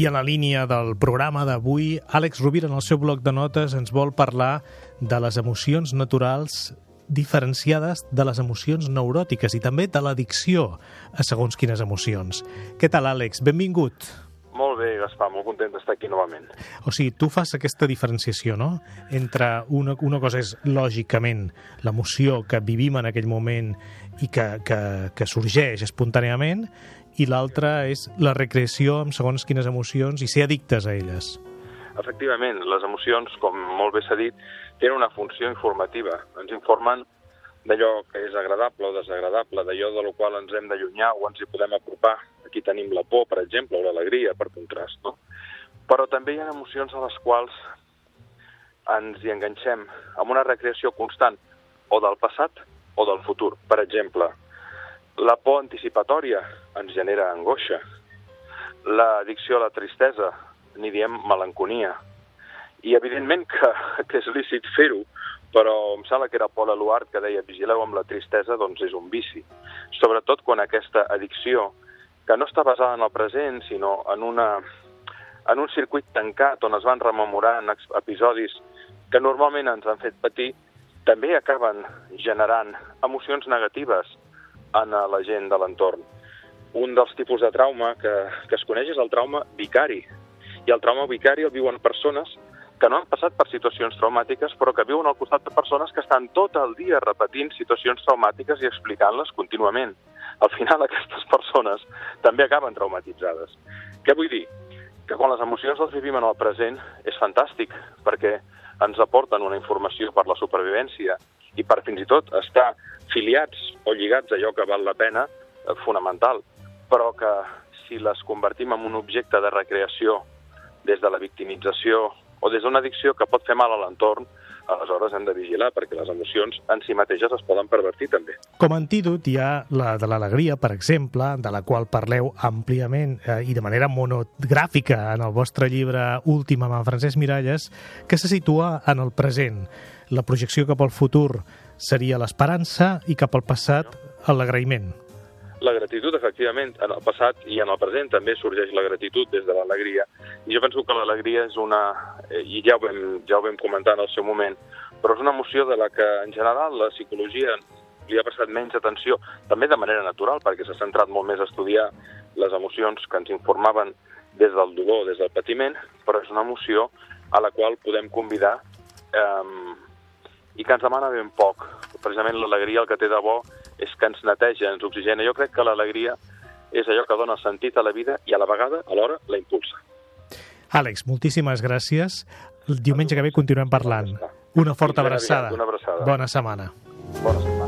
I en la línia del programa d'avui, Àlex Rovira, en el seu bloc de notes, ens vol parlar de les emocions naturals diferenciades de les emocions neuròtiques i també de l'addicció a segons quines emocions. Què tal, Àlex? Benvingut. Bé, Gaspar, molt content d'estar aquí novament. O sigui, tu fas aquesta diferenciació, no?, entre una, una cosa és, lògicament, l'emoció que vivim en aquell moment i que, que, que sorgeix espontàniament, i l'altra és la recreació amb segons quines emocions i ser addictes a elles. Efectivament, les emocions, com molt bé s'ha dit, tenen una funció informativa. Ens informen d'allò que és agradable o desagradable, d'allò de lo qual ens hem d'allunyar o ens hi podem apropar. Aquí tenim la por, per exemple, o l'alegria, per contrast, no? Però també hi ha emocions a les quals ens hi enganxem amb una recreació constant o del passat o del futur. Per exemple, la por anticipatòria ens genera angoixa. L'addicció a la tristesa, n'hi diem melanconia. I evidentment que, que és lícit fer-ho, però em sembla que era Paul Eluard que deia vigileu amb la tristesa, doncs és un vici. Sobretot quan aquesta addicció, que no està basada en el present, sinó en, una, en un circuit tancat on es van rememorant episodis que normalment ens han fet patir, també acaben generant emocions negatives en la gent de l'entorn. Un dels tipus de trauma que, que es coneix és el trauma vicari. I el trauma vicari el viuen persones que no han passat per situacions traumàtiques, però que viuen al costat de persones que estan tot el dia repetint situacions traumàtiques i explicant-les contínuament. Al final, aquestes persones també acaben traumatitzades. Què vull dir? Que quan les emocions les vivim en el present és fantàstic, perquè ens aporten una informació per la supervivència i per fins i tot estar filiats o lligats a allò que val la pena, eh, fonamental, però que si les convertim en un objecte de recreació des de la victimització o des d'una addicció que pot fer mal a l'entorn, aleshores hem de vigilar perquè les emocions en si mateixes es poden pervertir també. Com a antídot hi ha la de l'alegria, per exemple, de la qual parleu àmpliament eh, i de manera monogràfica en el vostre llibre últim amb Francesc Miralles, que se situa en el present. La projecció cap al futur seria l'esperança i cap al passat l'agraïment. La gratitud, efectivament, en el passat i en el present també sorgeix la gratitud des de l'alegria. Jo penso que l'alegria és una, eh, i ja ho, vam, ja ho vam comentar en el seu moment, però és una emoció de la que en general la psicologia li ha prestat menys atenció, també de manera natural, perquè s'ha centrat molt més a estudiar les emocions que ens informaven des del dolor, des del patiment, però és una emoció a la qual podem convidar eh, i que ens demana ben poc. Precisament l'alegria el que té de bo és que ens neteja, ens oxigena. Jo crec que l'alegria és allò que dona sentit a la vida i a la vegada, alhora, la impulsa. Àlex, moltíssimes gràcies. El diumenge que ve continuem parlant. Una forta abraçada. Una abraçada. Bona setmana. Bona setmana.